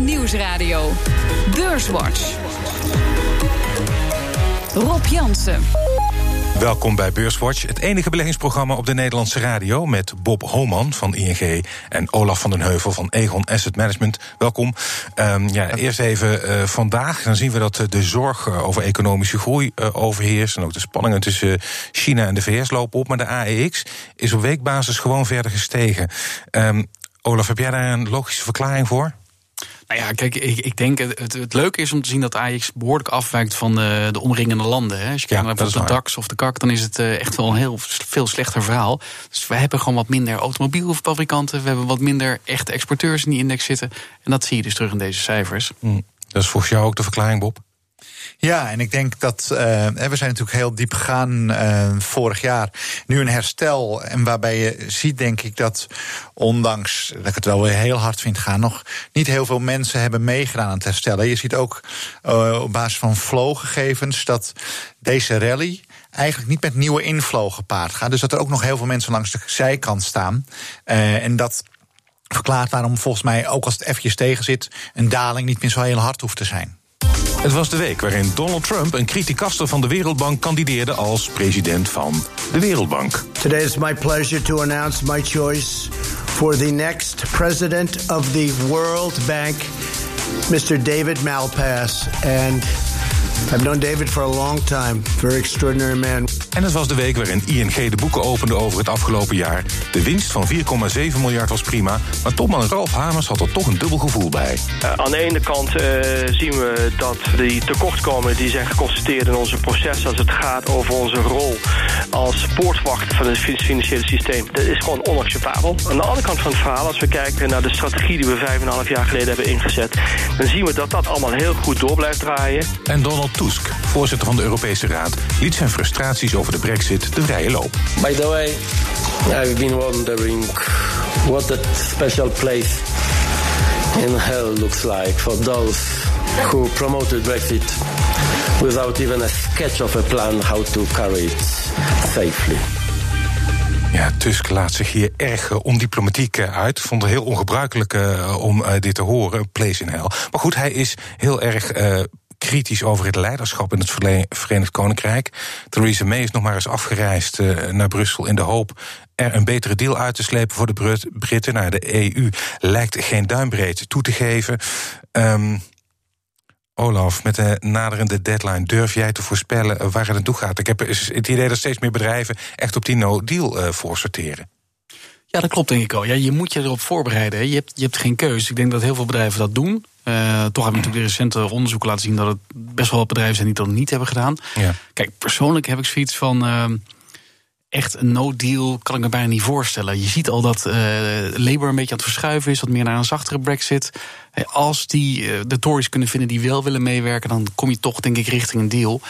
Nieuwsradio. Beurswatch. Rob Jansen. Welkom bij Beurswatch, het enige beleggingsprogramma op de Nederlandse radio met Bob Homan van ING en Olaf van den Heuvel van Egon Asset Management. Welkom. Um, ja, eerst even uh, vandaag. Dan zien we dat de zorg over economische groei uh, overheerst en ook de spanningen tussen China en de VS lopen op. Maar de AEX is op weekbasis gewoon verder gestegen. Um, Olaf, heb jij daar een logische verklaring voor? Nou ja, kijk, ik, ik denk het, het, leuke is om te zien dat Ajax behoorlijk afwijkt van de, de omringende landen. Hè. Als je kijkt naar bijvoorbeeld de DAX of de KAK, dan is het uh, echt wel een heel veel slechter verhaal. Dus we hebben gewoon wat minder automobielfabrikanten, we hebben wat minder echte exporteurs in die index zitten. En dat zie je dus terug in deze cijfers. Mm. Dat is volgens jou ook de verklaring, Bob? Ja, en ik denk dat uh, we zijn natuurlijk heel diep gegaan uh, vorig jaar. Nu een herstel. En waarbij je ziet, denk ik, dat ondanks dat ik het wel weer heel hard vind gaan, nog niet heel veel mensen hebben meegedaan aan het herstellen. Je ziet ook uh, op basis van flow-gegevens dat deze rally eigenlijk niet met nieuwe inflow gepaard gaat. Dus dat er ook nog heel veel mensen langs de zijkant staan. en dat verklaart waarom volgens mij, ook als het eventjes tegen zit, een daling niet meer zo heel hard hoeft te zijn. Het was de week waarin Donald Trump, een criticaster van de Wereldbank, kandideerde als president van de Wereldbank. Today is my pleasure to announce my choice for the next president of the World Bank, Mr. David Malpass. And I've known David for a long time. Very extraordinary man. En het was de week waarin ING de boeken opende over het afgelopen jaar. De winst van 4,7 miljard was prima, maar topman Ralf Hamers had er toch een dubbel gevoel bij. Uh, aan de ene kant uh, zien we dat die tekortkomingen die zijn geconstateerd in onze processen als het gaat over onze rol als poortwacht van het financiële systeem. Dat is gewoon onacceptabel. Aan de andere kant van het verhaal, als we kijken naar de strategie die we 5,5 jaar geleden hebben ingezet, dan zien we dat dat allemaal heel goed door blijft draaien. En Donald Tusk, voorzitter van de Europese Raad, liet zijn frustraties over de brexit de vrije loop. By the way, I've been wondering what that special place in hell looks like for those who promoted Brexit without even a sketch of a plan how to carry it safely. Ja, Tusk laat zich hier erg uh, ondiplomatiek uh, uit. Vond het heel ongebruikelijk uh, om dit te horen, place in hell. Maar goed, hij is heel erg kritisch over het leiderschap in het Verenigd Koninkrijk. Theresa May is nog maar eens afgereisd uh, naar Brussel in de hoop er een betere deal uit te slepen voor de Britten. Nou, de EU lijkt geen duimbreed toe te geven. Um, Olaf, met de naderende deadline, durf jij te voorspellen waar het naartoe gaat? Ik heb het idee dat steeds meer bedrijven echt op die no-deal uh. Ja, dat klopt denk ik al. Ja, je moet je erop voorbereiden. Je hebt, je hebt geen keuze. Ik denk dat heel veel bedrijven dat doen. Uh, toch hebben natuurlijk de recente onderzoeken laten zien dat het best wel wat bedrijven zijn die dat niet hebben gedaan. Ja. Kijk, persoonlijk heb ik zoiets van. Uh, echt een no-deal kan ik me bijna niet voorstellen. Je ziet al dat uh, Labour een beetje aan het verschuiven is, wat meer naar een zachtere Brexit. Als die de Tories kunnen vinden die wel willen meewerken, dan kom je toch, denk ik, richting een deal.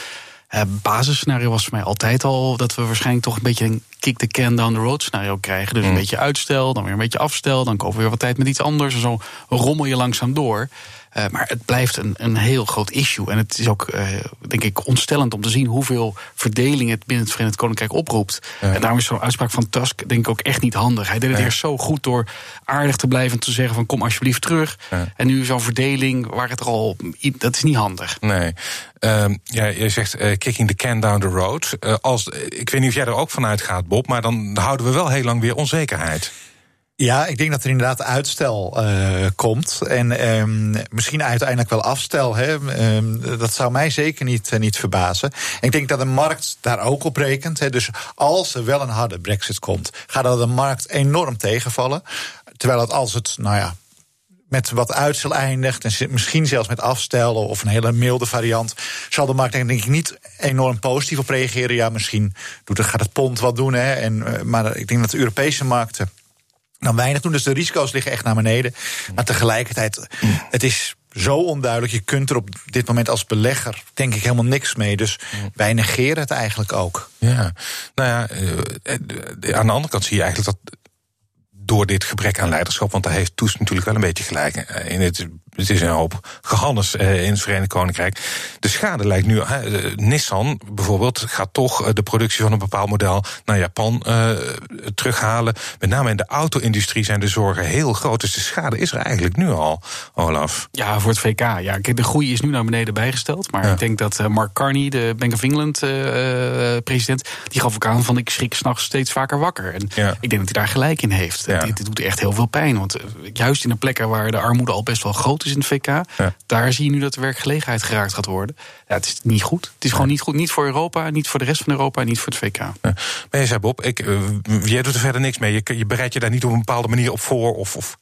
Uh, basisscenario was voor mij altijd al dat we waarschijnlijk toch een beetje een kick the can down the road scenario krijgen. Dus een mm. beetje uitstel, dan weer een beetje afstel, dan kopen we weer wat tijd met iets anders. En zo rommel je langzaam door. Uh, maar het blijft een, een heel groot issue. En het is ook, uh, denk ik, ontstellend om te zien hoeveel verdeling het binnen het Verenigd Koninkrijk oproept. Ja. En daarom is zo'n uitspraak van Tusk, denk ik, ook echt niet handig. Hij deed het ja. eerst zo goed door aardig te blijven en te zeggen van kom alsjeblieft terug. Ja. En nu zo'n verdeling waar het er al. Dat is niet handig. Nee. Uh, ja, je zegt uh, kicking the can down the road. Als, ik weet niet of jij er ook vanuit gaat, Bob, maar dan houden we wel heel lang weer onzekerheid. Ja, ik denk dat er inderdaad uitstel uh, komt. En um, misschien uiteindelijk wel afstel. Hè. Um, dat zou mij zeker niet, uh, niet verbazen. En ik denk dat de markt daar ook op rekent. Hè. Dus als er wel een harde brexit komt, gaat dat de markt enorm tegenvallen. Terwijl het als het, nou ja, met wat uitstel eindigt, en misschien zelfs met afstellen of een hele milde variant, zal de markt denk ik niet enorm positief op reageren. Ja, misschien doet gaat het pond wat doen. Hè, en, uh, maar ik denk dat de Europese markten dan weinig doen. Dus de risico's liggen echt naar beneden. Maar tegelijkertijd, het is zo onduidelijk. Je kunt er op dit moment als belegger denk ik helemaal niks mee. Dus wij negeren het eigenlijk ook. Ja, nou ja, aan de andere kant zie je eigenlijk dat door dit gebrek aan leiderschap. Want daar heeft Toes natuurlijk wel een beetje gelijk in. Het, het is een hoop gehannes in het Verenigd Koninkrijk. De schade lijkt nu. Nissan bijvoorbeeld gaat toch de productie van een bepaald model naar Japan terughalen. Met name in de auto-industrie zijn de zorgen heel groot. Dus de schade is er eigenlijk nu al, Olaf. Ja, voor het VK. Ja, de groei is nu naar beneden bijgesteld. Maar ik denk dat Mark Carney, de Bank of England president, die gaf ook aan van ik schrik s'nachts steeds vaker wakker. En ik denk dat hij daar gelijk in heeft. Dit, doet echt heel veel pijn. Want juist in de plekken waar de armoede al best wel groot is in het VK, daar zie je nu dat de werkgelegenheid geraakt gaat worden. Ja, het is niet goed. Het is gewoon niet goed. Niet voor Europa, niet voor de rest van Europa, niet voor het VK. Ja. Maar je zei Bob, ik, jij doet er verder niks mee. Je, je bereidt je daar niet op een bepaalde manier op voor of, of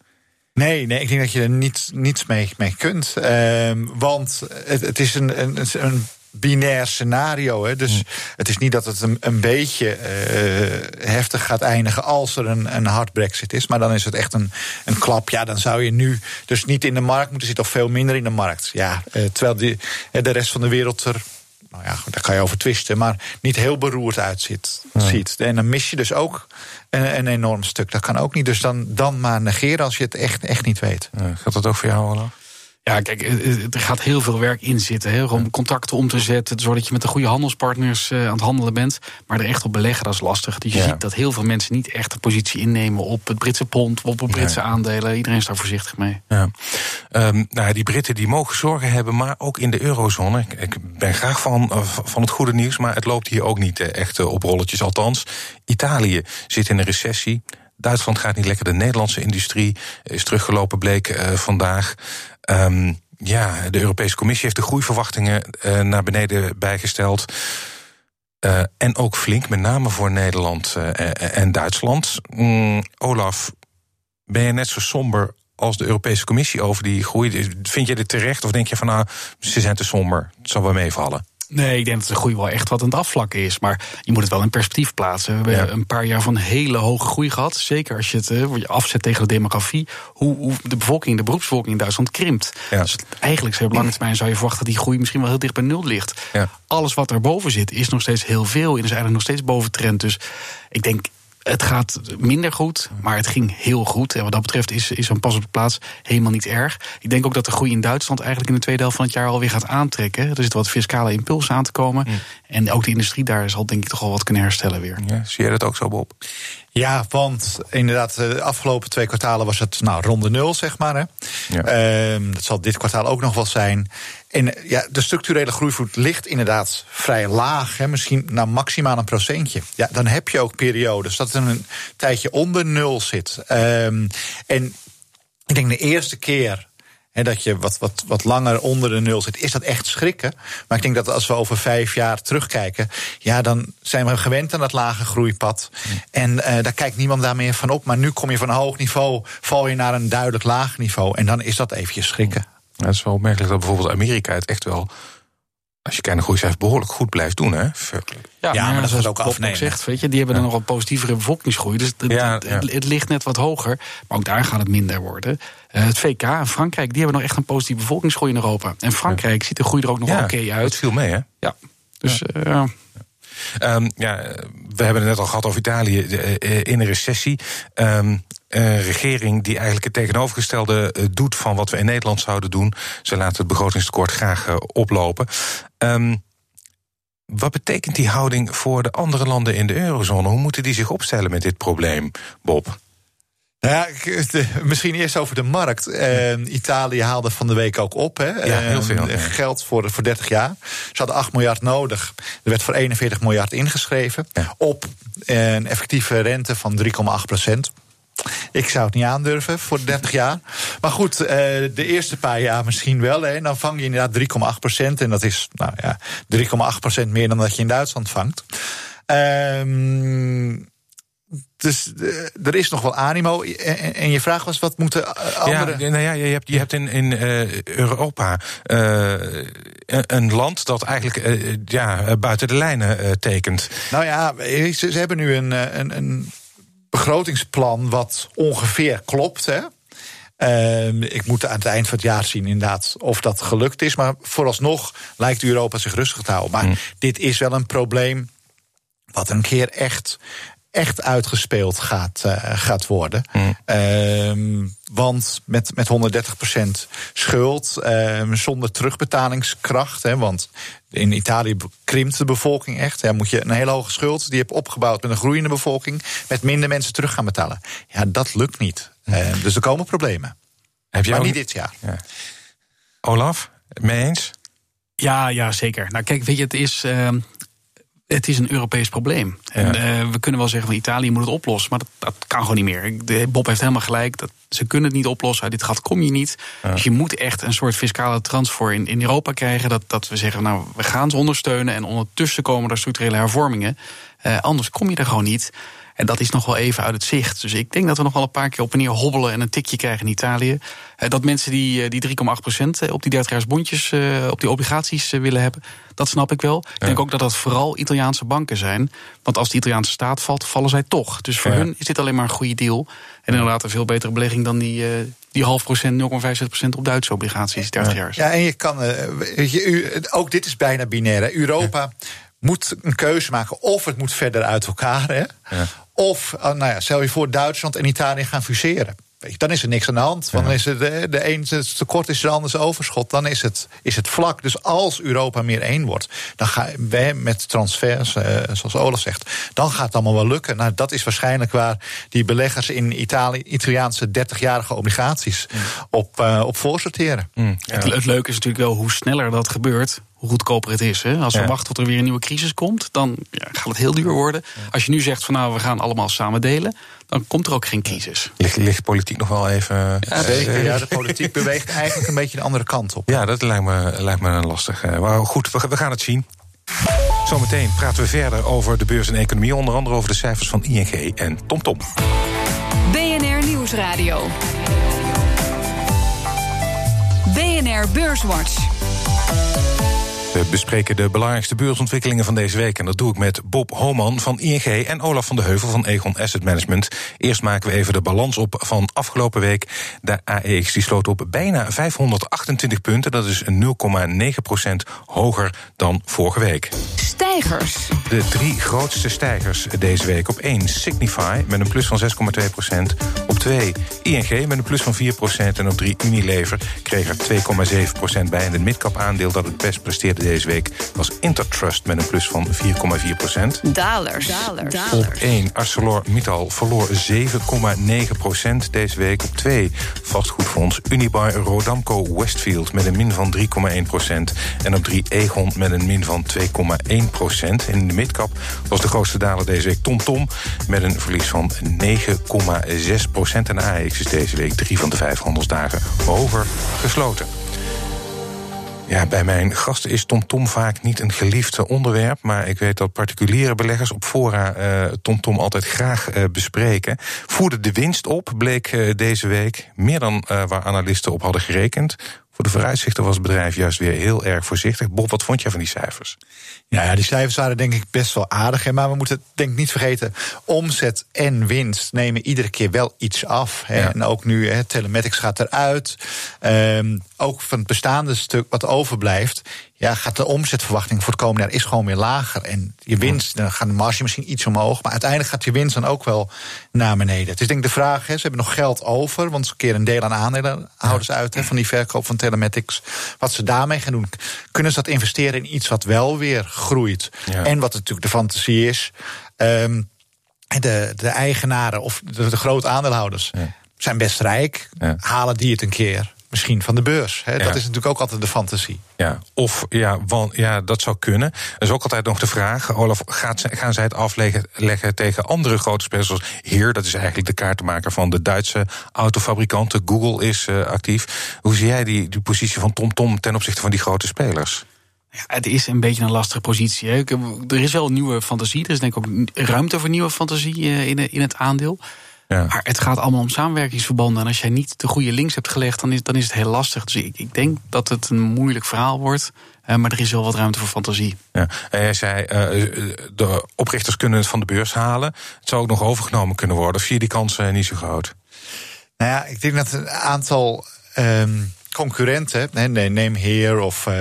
Nee, nee, ik denk dat je er niet, niets mee, mee kunt. Uh, want het, het is een, een, een binair scenario. Hè? Dus hmm. het is niet dat het een, een beetje uh, heftig gaat eindigen als er een, een hard brexit is. Maar dan is het echt een, een klap. Ja, dan zou je nu dus niet in de markt moeten zitten of veel minder in de markt. Ja, uh, terwijl die, de rest van de wereld er nou ja, daar kan je over twisten, maar niet heel beroerd uitziet. Ziet. En dan mis je dus ook een, een, enorm stuk. Dat kan ook niet. Dus dan, dan maar negeren als je het echt, echt niet weet. Ja, gaat dat ook voor jou, Olaf? Ja, kijk, er gaat heel veel werk in zitten. Hè, om contacten om te zetten, zodat je met de goede handelspartners uh, aan het handelen bent. Maar er echt op beleggen, dat is lastig. Dus je ziet dat heel veel mensen niet echt een positie innemen op het Britse pond, op de Britse aandelen. Iedereen is daar voorzichtig mee. Ja. Um, nou, die Britten die mogen zorgen hebben, maar ook in de eurozone. Ik, ik ben graag van, uh, van het goede nieuws, maar het loopt hier ook niet uh, echt op rolletjes. Althans, Italië zit in een recessie. Duitsland gaat niet lekker. De Nederlandse industrie is teruggelopen, bleek uh, vandaag. Um, ja, de Europese Commissie heeft de groeiverwachtingen uh, naar beneden bijgesteld. Uh, en ook flink, met name voor Nederland en Duitsland. Mm, Olaf, ben je net zo somber als de Europese Commissie over die groei? Vind je dit terecht of denk je van nou, ze zijn te somber, het zal wel meevallen? Nee, ik denk dat de groei wel echt wat aan het afvlakken is. Maar je moet het wel in perspectief plaatsen. We hebben een paar jaar van hele hoge groei gehad. Zeker als je het uh, je afzet tegen de demografie. Hoe, hoe, de bevolking, de beroepsbevolking in Duitsland krimpt. Ja. Dus eigenlijk op lange termijn zou je verwachten dat die groei misschien wel heel dicht bij nul ligt. Ja. Alles wat erboven zit is nog steeds heel veel. En is eigenlijk nog steeds boven trend. Dus ik denk het gaat minder goed, maar het ging heel goed. En wat dat betreft is, is zo'n pas op de plaats helemaal niet erg. Ik denk ook dat de groei in Duitsland eigenlijk in de tweede helft van het jaar alweer gaat aantrekken. Er zit wat fiscale impuls aan te komen. En ook de industrie daar zal denk ik toch wel wat kunnen herstellen weer. Ja, zie je dat ook zo, Bob? Ja, want inderdaad, de afgelopen twee kwartalen was het nou, ronde nul, zeg maar. Hè. Ja. Uh, dat zal dit kwartaal ook nog wel zijn. En ja, de structurele groeivoet ligt inderdaad vrij laag. Hè, misschien nou, maximaal een procentje. Ja, dan heb je ook periodes dat het een tijdje onder nul zit. Um, en ik denk de eerste keer dat je wat, wat, wat langer onder de nul zit, is dat echt schrikken. Maar ik denk dat als we over vijf jaar terugkijken, ja, dan zijn we gewend aan dat lage groeipad. En uh, daar kijkt niemand daar meer van op. Maar nu kom je van een hoog niveau, val je naar een duidelijk laag niveau. En dan is dat eventjes schrikken. Ja, het is wel opmerkelijk dat bijvoorbeeld Amerika het echt wel als je kijkt naar groeicijfers, behoorlijk goed blijft doen. Hè? Ja, ja maar, dat is ook afnemen. Zegt, weet je, die hebben dan nog een positievere bevolkingsgroei. Dus het, ja, het, het, ligt net wat hoger. Maar ook daar gaat het minder worden. Uh, het VK en Frankrijk, die hebben nog echt een positieve bevolkingsgroei in Europa. En Frankrijk ziet de groei er ook nog oké okay uit. Dat viel mee, hè? Ja. Dus uh, Um, ja, we hebben het net al gehad over Italië in een recessie. Um, een regering die eigenlijk het tegenovergestelde eh, doet van wat we in Nederland zouden doen. Ze laten het begrotingstekort graag eh, oplopen. Um, wat betekent die houding voor de andere landen in de eurozone? Hoe moeten die zich opstellen met dit probleem, Bob? Nou ja, misschien eerst over de markt. Uh, Italië haalde van de week ook op. Hè. Ja, heel veel. Uh, geld voor, voor 30 jaar. Ze hadden 8 miljard nodig. Er werd voor 41 miljard ingeschreven. Ja. Op een effectieve rente van 3,8 procent. Ik zou het niet aandurven voor 30 jaar. Maar goed, uh, de eerste paar jaar misschien wel. Hè. Dan vang je inderdaad 3,8 procent. En dat is nou ja, 3,8 procent meer dan dat je in Duitsland vangt. Ehm dus uh, er is nog wel animo. En, je vraag was, wat moeten andere... Ja, nou ja, je hebt, je hebt in, in Europa uh, een land dat eigenlijk ja, buiten de lijnen tekent. Nou ja, ze, ze hebben nu een, een, een begrotingsplan wat ongeveer klopt. Hè? Uh, ik moet aan het eind van het jaar zien inderdaad of dat gelukt is. Maar vooralsnog lijkt Europa zich rustig te houden. Maar mm. dit is wel een probleem wat een keer echt echt uitgespeeld gaat, uh, gaat worden. Mm. want met, met 130% schuld, uh, zonder terugbetalingskracht. Hè, want in Italië krimpt de bevolking echt. Ja, moet je een hele hoge schuld die je hebt opgebouwd met een groeiende bevolking, met minder mensen terug gaan betalen. Ja, dat lukt niet. Mm. dus er komen problemen. Heb maar niet dit jaar. Ja. Olaf, mee eens? Ja, ja, zeker. Nou, kijk, weet je, het is. Het is een Europees probleem. En uh, we kunnen wel zeggen van Italië moet het oplossen, maar dat, dat kan gewoon niet meer. De, Bob heeft helemaal gelijk. Dat, ze kunnen het niet oplossen. Uit dit gat kom je niet. Dus je moet echt een soort fiscale transfer in, in Europa krijgen. Dat, dat we zeggen, nou, we gaan ze ondersteunen. En ondertussen komen er structurele hervormingen. Uh, anders kom je er gewoon niet. En dat is nog wel even uit het zicht. Dus ik denk dat we nog wel een paar keer op en neer hobbelen en een tikje krijgen in Italië. Eh, dat mensen die, eh, die 3,8% eh, op die 30 bondjes, op die obligaties willen hebben, dat snap ik wel. Ik denk ook dat dat vooral Italiaanse banken zijn. Want als de Italiaanse staat valt, vallen zij toch. Dus voor hun is dit alleen maar een goede deal. En inderdaad een veel betere belegging dan die, die half procent, 0,65% op Duitse obligaties, 30 jaar. Ja, en je kan, je, ook dit is bijna binair. Europa moet een keuze maken of het moet verder uit elkaar. Hè? Ja. Of, nou ja, stel je voor, Duitsland en Italië gaan fuseren dan is er niks aan de hand. Dan is het, de, de een het tekort is de ander overschot. Dan is het, is het vlak. Dus als Europa meer één wordt, dan gaan we met transfers, eh, zoals Olaf zegt, dan gaat het allemaal wel lukken. Nou, dat is waarschijnlijk waar die beleggers in Italië, Italiaanse 30-jarige obligaties mm. op, uh, op voorsorteren. Mm, het, het leuke is natuurlijk wel hoe sneller dat gebeurt, hoe goedkoper het is. Hè? Als we wachten tot er weer een nieuwe crisis komt, dan ja, gaat het heel duur worden. Als je nu zegt van nou, we gaan allemaal samen delen, dan komt er ook geen crisis. Ligt, ligt politiek nog wel even. Ja, zeker. Ja, de politiek beweegt eigenlijk een beetje de andere kant op. Ja, dat lijkt me, lijkt me lastig. Eh, maar goed, we, we gaan het zien. Zometeen praten we verder over de beurs en economie. Onder andere over de cijfers van ING en TomTom. BNR Nieuwsradio. BNR Beurswatch. We bespreken de belangrijkste beursontwikkelingen van deze week. En dat doe ik met Bob Homan van ING en Olaf van de Heuvel van Egon Asset Management. Eerst maken we even de balans op van afgelopen week. De AEX die sloot op bijna 528 punten. Dat is 0,9% hoger dan vorige week. Stijgers. De drie grootste stijgers deze week. Op 1 Signify met een plus van 6,2% Op 2 ING met een plus van 4% En op 3 Unilever kreeg er 2,7% bij. En het midcap aandeel dat het best presteerde deze week was Intertrust met een plus van 4,4 procent. Dalers. Op 1 ArcelorMittal verloor 7,9 procent deze week. Op 2 vastgoedfonds Unibar Rodamco Westfield met een min van 3,1 procent. En op 3 Egon met een min van 2,1 procent. In de midcap was de grootste daler deze week TomTom met een verlies van 9,6 procent. En AX is deze week drie van de vijf handelsdagen hoger gesloten. Ja, bij mijn gasten is TomTom vaak niet een geliefd onderwerp. Maar ik weet dat particuliere beleggers op fora TomTom altijd graag uh, bespreken. Voerde de winst op, bleek uh, deze week. Meer dan waar analisten op hadden gerekend. Voor de vooruitzichten was het bedrijf juist weer heel erg voorzichtig. Bob, wat vond jij van die cijfers? Ja, ja die cijfers waren denk ik best wel aardig. Hè, maar we moeten denk ik niet vergeten... omzet en winst nemen iedere keer wel iets af. Hè. En ook nu, hè, telematics gaat eruit. Um, ook van het bestaande stuk wat overblijft ja, gaat de omzetverwachting voor het komende jaar is gewoon weer lager. En je winst, dan gaat de marge misschien iets omhoog. Maar uiteindelijk gaat je winst dan ook wel naar beneden. Het is denk ik de vraag, hè, ze hebben nog geld over. Want ze keren een deel aan aandeelhouders uit hè, van die verkoop van telematics. Wat ze daarmee gaan doen. Kunnen ze dat investeren in iets wat wel weer groeit? En wat natuurlijk de fantasie is. Um, de, de eigenaren of de, de grote aandeelhouders zijn best rijk. Halen die het een keer? Misschien van de beurs. Hè? Dat is natuurlijk ook altijd de fantasie. Ja, of ja, want, ja, dat zou kunnen. Er is ook altijd nog de vraag: Olaf, gaat, gaan zij het afleggen tegen andere grote spelers zoals hier? Dat is eigenlijk de kaartenmaker van de Duitse autofabrikanten. Google is uh, actief. Hoe zie jij die, die positie van TomTom Tom ten opzichte van die grote spelers? Ja, het is een beetje een lastige positie. Hè. Er is wel nieuwe fantasie. Er is denk ik ook ruimte voor nieuwe fantasie eh, in, in het aandeel. Ja. Maar het gaat allemaal om samenwerkingsverbanden. En als jij niet de goede links hebt gelegd, dan is, dan is het heel lastig. Dus ik, ik denk dat het een moeilijk verhaal wordt. Uh, maar er is wel wat ruimte voor fantasie. Ja. En jij zei, uh, de oprichters kunnen het van de beurs halen. Het zou ook nog overgenomen kunnen worden. Of zie je die kansen niet zo groot? Nou ja, ik denk dat een aantal... Um, concurrenten, neem Heer of uh,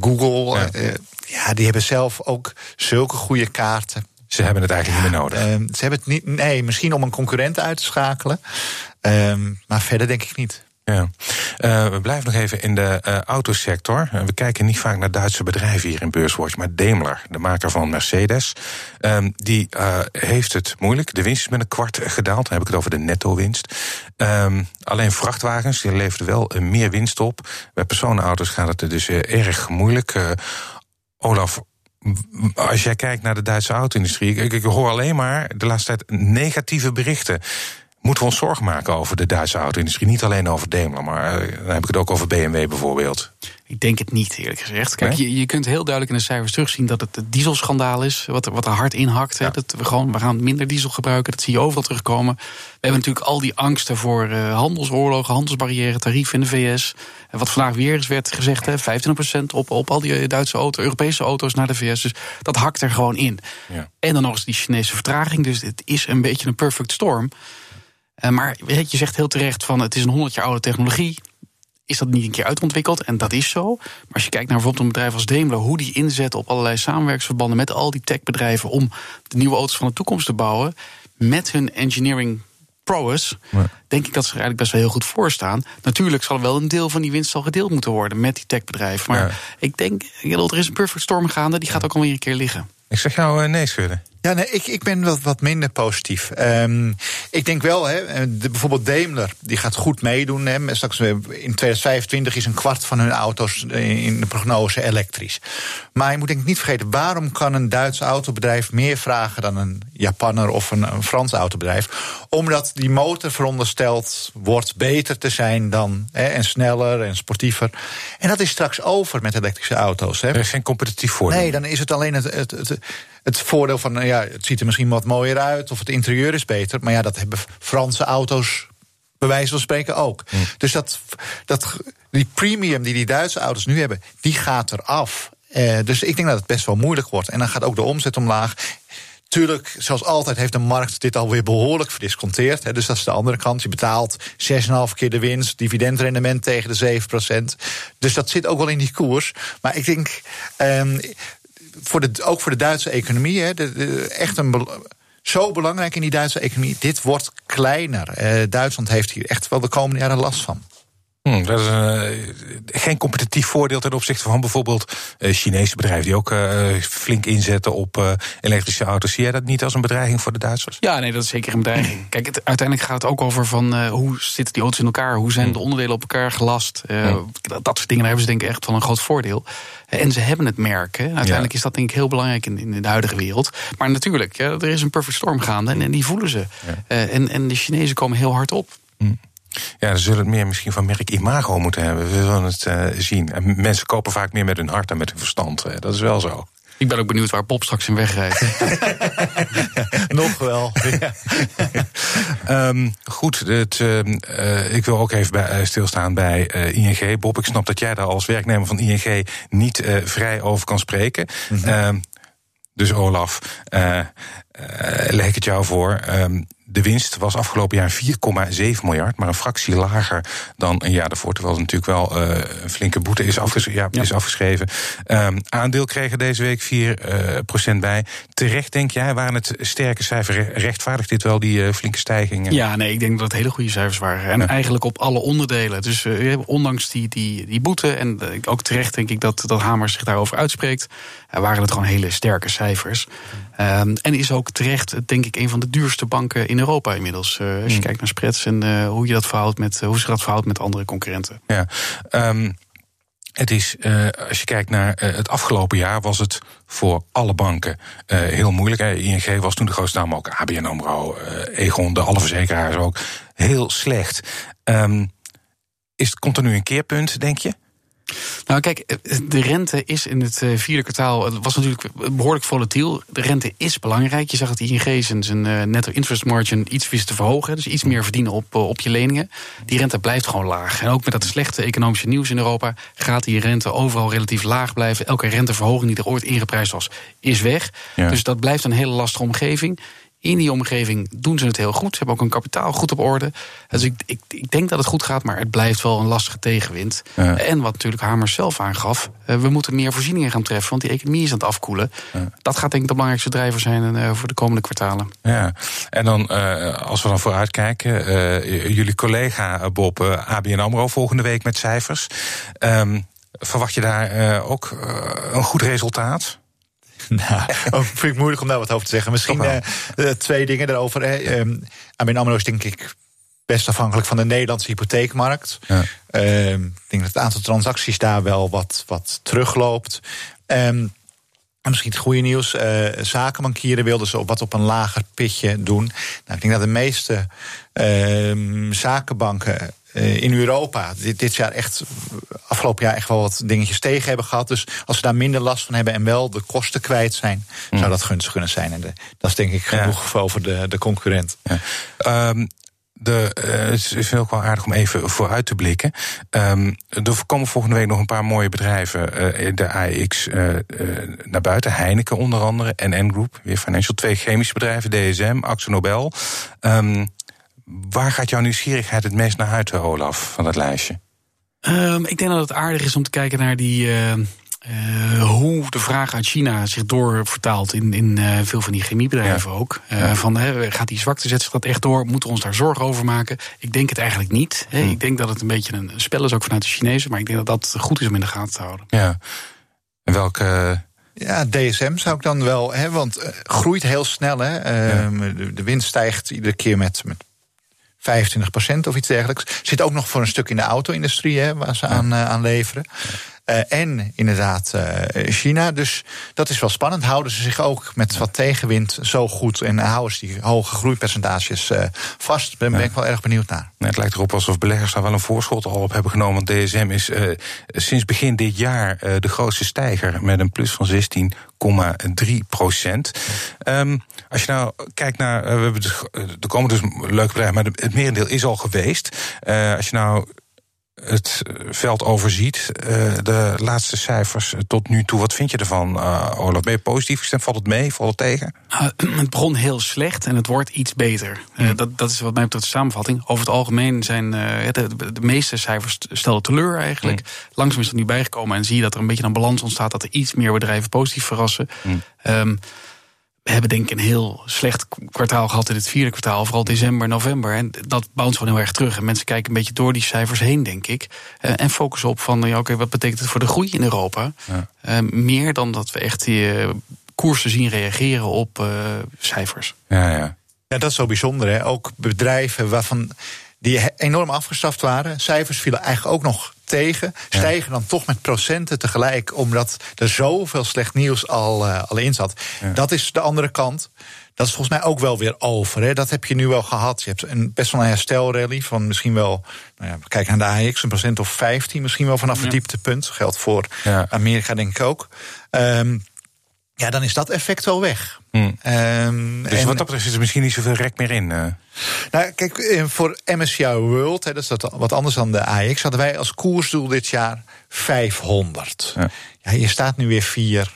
Google, ja. ja. die hebben zelf ook zulke goede kaarten ze hebben het eigenlijk niet meer nodig. Ehm, ze hebben het niet, nee, misschien om een concurrent uit te schakelen. Ehm, maar verder denk ik niet. Ja. Uh, we blijven nog even in de uh, autosector. Uh, we kijken niet vaak naar Duitse bedrijven hier in Beurswatch, maar Daimler, de maker van Mercedes, um, die heeft het moeilijk. De winst is met een kwart gedaald. Dan heb ik het over de netto-winst. Um, alleen vrachtwagens die leverden wel meer winst op. Bij personenauto's gaat het er dus erg moeilijk. Olaf, als jij kijkt naar de Duitse auto-industrie, ik, ik hoor alleen maar de laatste tijd negatieve berichten moeten we ons zorgen maken over de Duitse auto-industrie. Niet alleen over Daimler, maar uh, dan heb ik het ook over BMW bijvoorbeeld. Ik denk het niet, eerlijk gezegd. Kijk, je, je kunt heel duidelijk in de cijfers terugzien dat het het dieselschandaal is. Wat, wat er hard inhakt. Ja. Dat we, gewoon, we gaan minder diesel gebruiken. Dat zie je overal terugkomen. We hebben natuurlijk al die angsten voor uh, handelsoorlogen, handelsbarrières, tarieven in de VS. En wat vandaag weer eens werd gezegd, hè, 25% op, op al die Duitse auto's, Europese auto's naar de VS. Dus dat hakt er gewoon in. Ja. En dan nog eens die Chinese vertraging. Dus het is een beetje een perfect storm. Uh, maar je zegt heel terecht van het is een 100 jaar oude technologie. Is dat niet een keer uitontwikkeld? En dat is zo. Maar als je kijkt naar bijvoorbeeld een bedrijf als Daimler, hoe die inzet op allerlei samenwerksverbanden met al die techbedrijven om de nieuwe auto's van de toekomst te bouwen, met hun engineering prowess, ja. denk ik dat ze er eigenlijk best wel heel goed voor staan. Natuurlijk zal wel een deel van die winst al gedeeld moeten worden met die techbedrijven. Maar ja. ik denk, er is een perfect storm gaande, die gaat ook alweer een keer liggen. Ik zeg jou uh, nee schudden. Ja, nee, ik, ik ben wat, wat minder positief. Um, ik denk wel, hè, de, bijvoorbeeld Daimler, die gaat goed meedoen. Hè. Straks in 2025 is een kwart van hun auto's in de prognose elektrisch. Maar je moet denk ik niet vergeten, waarom kan een Duits autobedrijf meer vragen dan een Japanner of een, een Frans autobedrijf? Omdat die motor verondersteld wordt beter te zijn dan hè, en sneller en sportiever. En dat is straks over met elektrische auto's. Hè. Er is geen competitief voordeel. Nee, dan is het alleen het, het, het het voordeel van, nou ja, het ziet er misschien wat mooier uit of het interieur is beter. Maar ja, dat hebben Franse auto's bij wijze van spreken ook. Hm. Dus dat, dat, die premium die die Duitse auto's nu hebben, die gaat eraf. Eh, dus ik denk dat het best wel moeilijk wordt. En dan gaat ook de omzet omlaag. Tuurlijk, zoals altijd heeft de markt dit alweer behoorlijk verdisconteerd. Hè, dus dat is de andere kant. Je betaalt 6,5 keer de winst, dividendrendement tegen de 7% Dus dat zit ook wel in die koers. Maar ik denk, um, voor de, ook voor de Duitse economie, hè, de, echt een zo belangrijk in die Duitse economie. Dit wordt kleiner. Uh, Duitsland heeft hier echt wel de komende jaren last van. Hmm, dat is uh, geen competitief voordeel ten opzichte van bijvoorbeeld uh, Chinese bedrijven die ook uh, flink inzetten op elektrische auto's. Zie jij dat niet als een bedreiging voor de Duitsers? Ja, nee, dat is zeker een bedreiging. Kijk, het, uiteindelijk gaat het ook over van hoe zitten die auto's in elkaar, hoe zijn de onderdelen op elkaar gelast. Dat, dat, soort dingen daar hebben ze denk ik echt wel een groot voordeel. En ze hebben het merk. Hè. Uiteindelijk is dat denk ik heel belangrijk in, in de huidige wereld. Maar natuurlijk, ja, er is een perfect storm gaande en, en die voelen ze. en, en de Chinezen komen heel hard op. Ja, ze zullen het meer misschien van merk imago moeten hebben. We zullen het uh, zien. En mensen kopen vaak meer met hun hart dan met hun verstand. Uh, dat is wel zo. Ik ben ook benieuwd waar Bob straks in wegrijdt. Nog wel. um, goed, het, uh, ik wil ook even bij, stilstaan bij ING. Bob, ik snap dat jij daar als werknemer van ING niet vrij over kan spreken. Mm -hmm. dus Olaf, leg ik het jou voor. Um, de winst was afgelopen jaar 4,7 miljard, maar een fractie lager dan een jaar daarvoor. Terwijl er natuurlijk wel uh, een flinke boete is, afgeschreven. Ja, ja. is afgeschreven. Um, aandeel kregen deze week 4 uh, procent bij. Terecht denk jij, waren het sterke cijfers? Rechtvaardigt dit wel die uh, flinke stijging? Ja, nee, ik denk dat het hele goede cijfers waren. En ja. eigenlijk op alle onderdelen. Dus ondanks die, die, die boete, en ook terecht denk ik dat, dat Hamers zich daarover uitspreekt, waren het gewoon hele sterke cijfers. Um, en is ook terecht, denk ik, een van de duurste banken in Europa inmiddels. Uh, als je mm. kijkt naar spreads en uh, hoe je dat verhoudt met hoe zich dat verhoudt met andere concurrenten. Ja. Um, het is, uh, als je kijkt naar het afgelopen jaar, was het voor alle banken heel moeilijk. ING was toen de grootste naam, ook ABN AMRO, Egon, de alle verzekeraars ook. Heel slecht. Um, is, komt er nu een keerpunt, denk je? Nou, kijk, de rente is in het eh, vierde kwartaal. Het was natuurlijk behoorlijk volatiel. De rente is belangrijk. Je zag dat ING zijn, zijn eh, netto interest margin iets wist te verhogen. Dus iets meer verdienen op, eh, op je leningen. Die rente blijft gewoon laag. En ook met dat slechte economische nieuws in Europa gaat die rente overal relatief laag blijven. Elke renteverhoging die er ooit ingeprijsd was, is weg. Dus dat blijft een hele lastige omgeving. In die omgeving doen ze het heel goed. Ze hebben ook een kapitaal goed op orde. Dus ik, ik, ik denk dat het goed gaat, maar het blijft wel een lastige tegenwind. En wat natuurlijk Hamers zelf aangaf, uh, we moeten meer voorzieningen gaan treffen, want die economie is aan het afkoelen. Dat gaat denk ik de belangrijkste drijver zijn uh, voor de komende kwartalen. Ja, en dan als we dan vooruitkijken, jullie collega Bob, ABN AMRO volgende week met cijfers. Um, verwacht je daar ook een goed resultaat? Nou, oh, vind ik moeilijk om daar wat over te zeggen. Misschien uh, twee dingen daarover. Hè. Um, ABN AMRO is denk ik best afhankelijk van de Nederlandse hypotheekmarkt. Ja. Uh, ik denk dat het aantal transacties daar wel wat, wat terugloopt. Um, misschien het goede nieuws. Uh, zakenbankieren wilden ze wat op een lager pitje doen. Nou, ik denk dat de meeste uh, zakenbanken in Europa dit, dit, jaar echt afgelopen jaar echt wel wat dingetjes tegen hebben gehad. Dus als ze daar minder last van hebben en wel de kosten kwijt zijn, zou mm. dat gunstig kunnen zijn. En de, dat is denk ik genoeg ja. over de, de concurrent. Ja. Um, de, uh, het is ook wel aardig om even vooruit te blikken. Um, er komen volgende week nog een paar mooie bedrijven uh, de AX uh, naar buiten. Heineken onder andere, NN Group, weer Financial. Twee chemische bedrijven, DSM, Axo Nobel. Um, waar gaat jouw nieuwsgierigheid het meest naar uit, Olaf, van dat lijstje? Um, ik denk dat het aardig is om te kijken naar die. Uh, uh, hoe de vraag uit China zich doorvertaalt in, in uh, veel van die chemiebedrijven ja. ook. Uh, van, he, gaat die zwakte, zet zich dat echt door? Moeten we ons daar zorgen over maken? Ik denk het eigenlijk niet. He. Hmm. Ik denk dat het een beetje een spel is ook vanuit de Chinezen. Maar ik denk dat dat goed is om in de gaten te houden. Ja. En welke... Ja, DSM zou ik dan wel, hè, want uh, groeit heel snel. Hè. Uh, ja. de, de, winst stijgt iedere keer met, met 25% of iets dergelijks. Zit ook nog voor een stuk in de auto-industrie, waar ze aan, uh, aan leveren. Uh, en inderdaad uh, China. Dus dat is wel spannend. Houden ze zich ook met wat tegenwind zo goed en houden ze die hoge groeipercentages uh, vast? Daar ben, ben ik wel erg benieuwd naar. Nee, het lijkt erop alsof beleggers daar wel een voorschot al op hebben genomen. Want DSM is sinds begin dit jaar de grootste stijger met een plus van 16,3 procent. Um, als je nou kijkt naar, we hebben dus, er komen dus leuke bedrijven, maar het merendeel is al geweest. als je nou het veld overziet, uh, de laatste cijfers tot nu toe. Wat vind je ervan, uh, Olaf? Ben je positief gestemd? Valt het mee? Valt het tegen? Uh, het begon heel slecht en het wordt iets beter. Mm. dat, dat is wat mij betreft de samenvatting. Over het algemeen zijn de, de, meeste cijfers stelden teleur eigenlijk. Mm. Langzaam is er nu bijgekomen en zie je dat er een beetje een balans ontstaat... dat er iets meer bedrijven positief verrassen. Mm. Um, we hebben denk ik een heel slecht kwartaal gehad in het vierde kwartaal, vooral december, november. En dat bounce gewoon heel erg terug. En mensen kijken een beetje door die cijfers heen, denk ik. Uh, en focussen op van, ja, oké, wat betekent het voor de groei in Europa? Ja. Uh, meer dan dat we echt die uh, koersen zien reageren op cijfers. Ja, ja. ja, dat is zo bijzonder. Hè? Ook bedrijven waarvan die enorm afgestraft waren. Cijfers vielen eigenlijk ook nog tegen. Stijgen dan toch met procenten tegelijk, omdat er zoveel slecht nieuws al, uh, al in zat. Dat is de andere kant. Dat is volgens mij ook wel weer over. Hè. Dat heb je nu wel gehad. Je hebt een, best wel een herstelrally van misschien wel. Nou ja, kijk naar de AX, een procent of 15, misschien wel vanaf het dieptepunt. Geldt voor ja. Amerika, denk ik ook. Um, ja, dan is dat effect wel weg. Hmm. Um, dus en, wat dat betreft is er misschien niet zoveel rek meer in. Uh. Nou, kijk, eh, voor MSCI World, hè, dat is dat wat anders dan de AX, hadden wij als koersdoel dit jaar 500. Ja. ja je staat nu weer 4.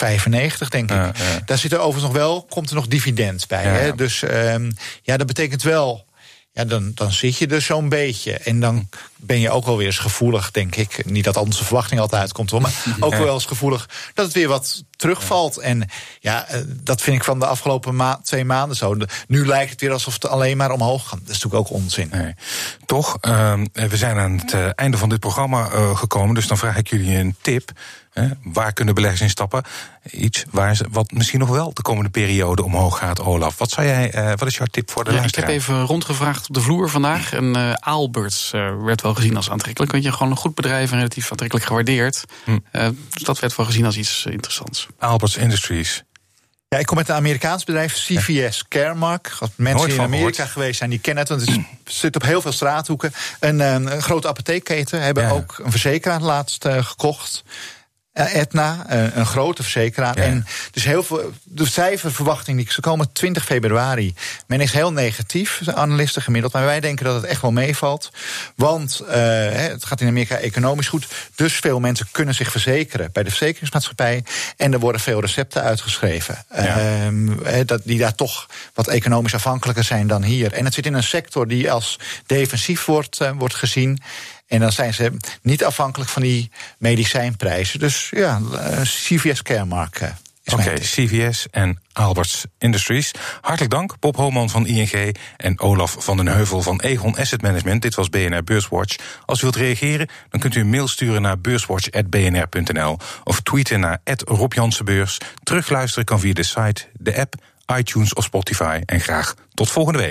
95, denk ik. Ja, ja. Daar zit er overigens nog wel, komt er nog dividend bij. Hè? Dus um, ja, dat betekent wel ja, dan, dan zit je er zo'n beetje. En dan ben je ook wel weer eens gevoelig, denk ik. Niet dat onze verwachting altijd uitkomt, hoor, maar ook wel eens gevoelig dat het weer wat terugvalt. En ja, eh, dat vind ik van de afgelopen ma twee maanden zo. Nu lijkt het weer alsof het alleen maar omhoog gaat. Dat is natuurlijk ook onzin. Nee. Toch, uh, we zijn aan het uh, einde van dit programma uh, gekomen. Dus dan vraag ik jullie een tip. Hè, waar kunnen beleggers in stappen? Iets waar ze, wat misschien nog wel de komende periode omhoog gaat, Olaf. Wat, zou jij, uh, wat is jouw tip voor de ja, luisteraar? Ik heb even rondgevraagd op de vloer vandaag. En uh, Aalberts uh, werd wel gezien als aantrekkelijk. Want je gewoon een goed bedrijf en relatief aantrekkelijk gewaardeerd. Hm. dus dat werd wel gezien als iets interessants. Aalberts Industries. Ja, ik kom met een Amerikaans bedrijf, CVS Caremark. Als mensen die in Amerika gehoord. geweest zijn, die kennen het. Want het zit op heel veel straathoeken. Een, een grote apotheekketen hebben ja. ook een verzekeraar laatst gekocht. Etna, een grote verzekeraar. En dus heel veel. De cijferverwachting die ze komen 20 februari. Men is heel negatief, de analisten gemiddeld. Maar wij denken dat het echt wel meevalt. Want uh, het gaat in Amerika economisch goed. Dus veel mensen kunnen zich verzekeren bij de verzekeringsmaatschappij. En er worden veel recepten uitgeschreven. Ja. Uh, dat, die daar toch wat economisch afhankelijker zijn dan hier. En het zit in een sector die als defensief wordt, uh, wordt gezien. En dan zijn ze niet afhankelijk van die medicijnprijzen. Dus ja, eh, CVS Caremark. Oké, okay, CVS en Alberts Industries. Hartelijk dank, Bob Homan van ING en Olaf van den Heuvel van Egon Asset Management. Dit was BNR Beurswatch. Als u wilt reageren, dan kunt u een mail sturen naar beurswatch.bnr.nl of tweeten naar Rob Terugluisteren kan via de site, de app, iTunes of Spotify. En graag tot volgende week.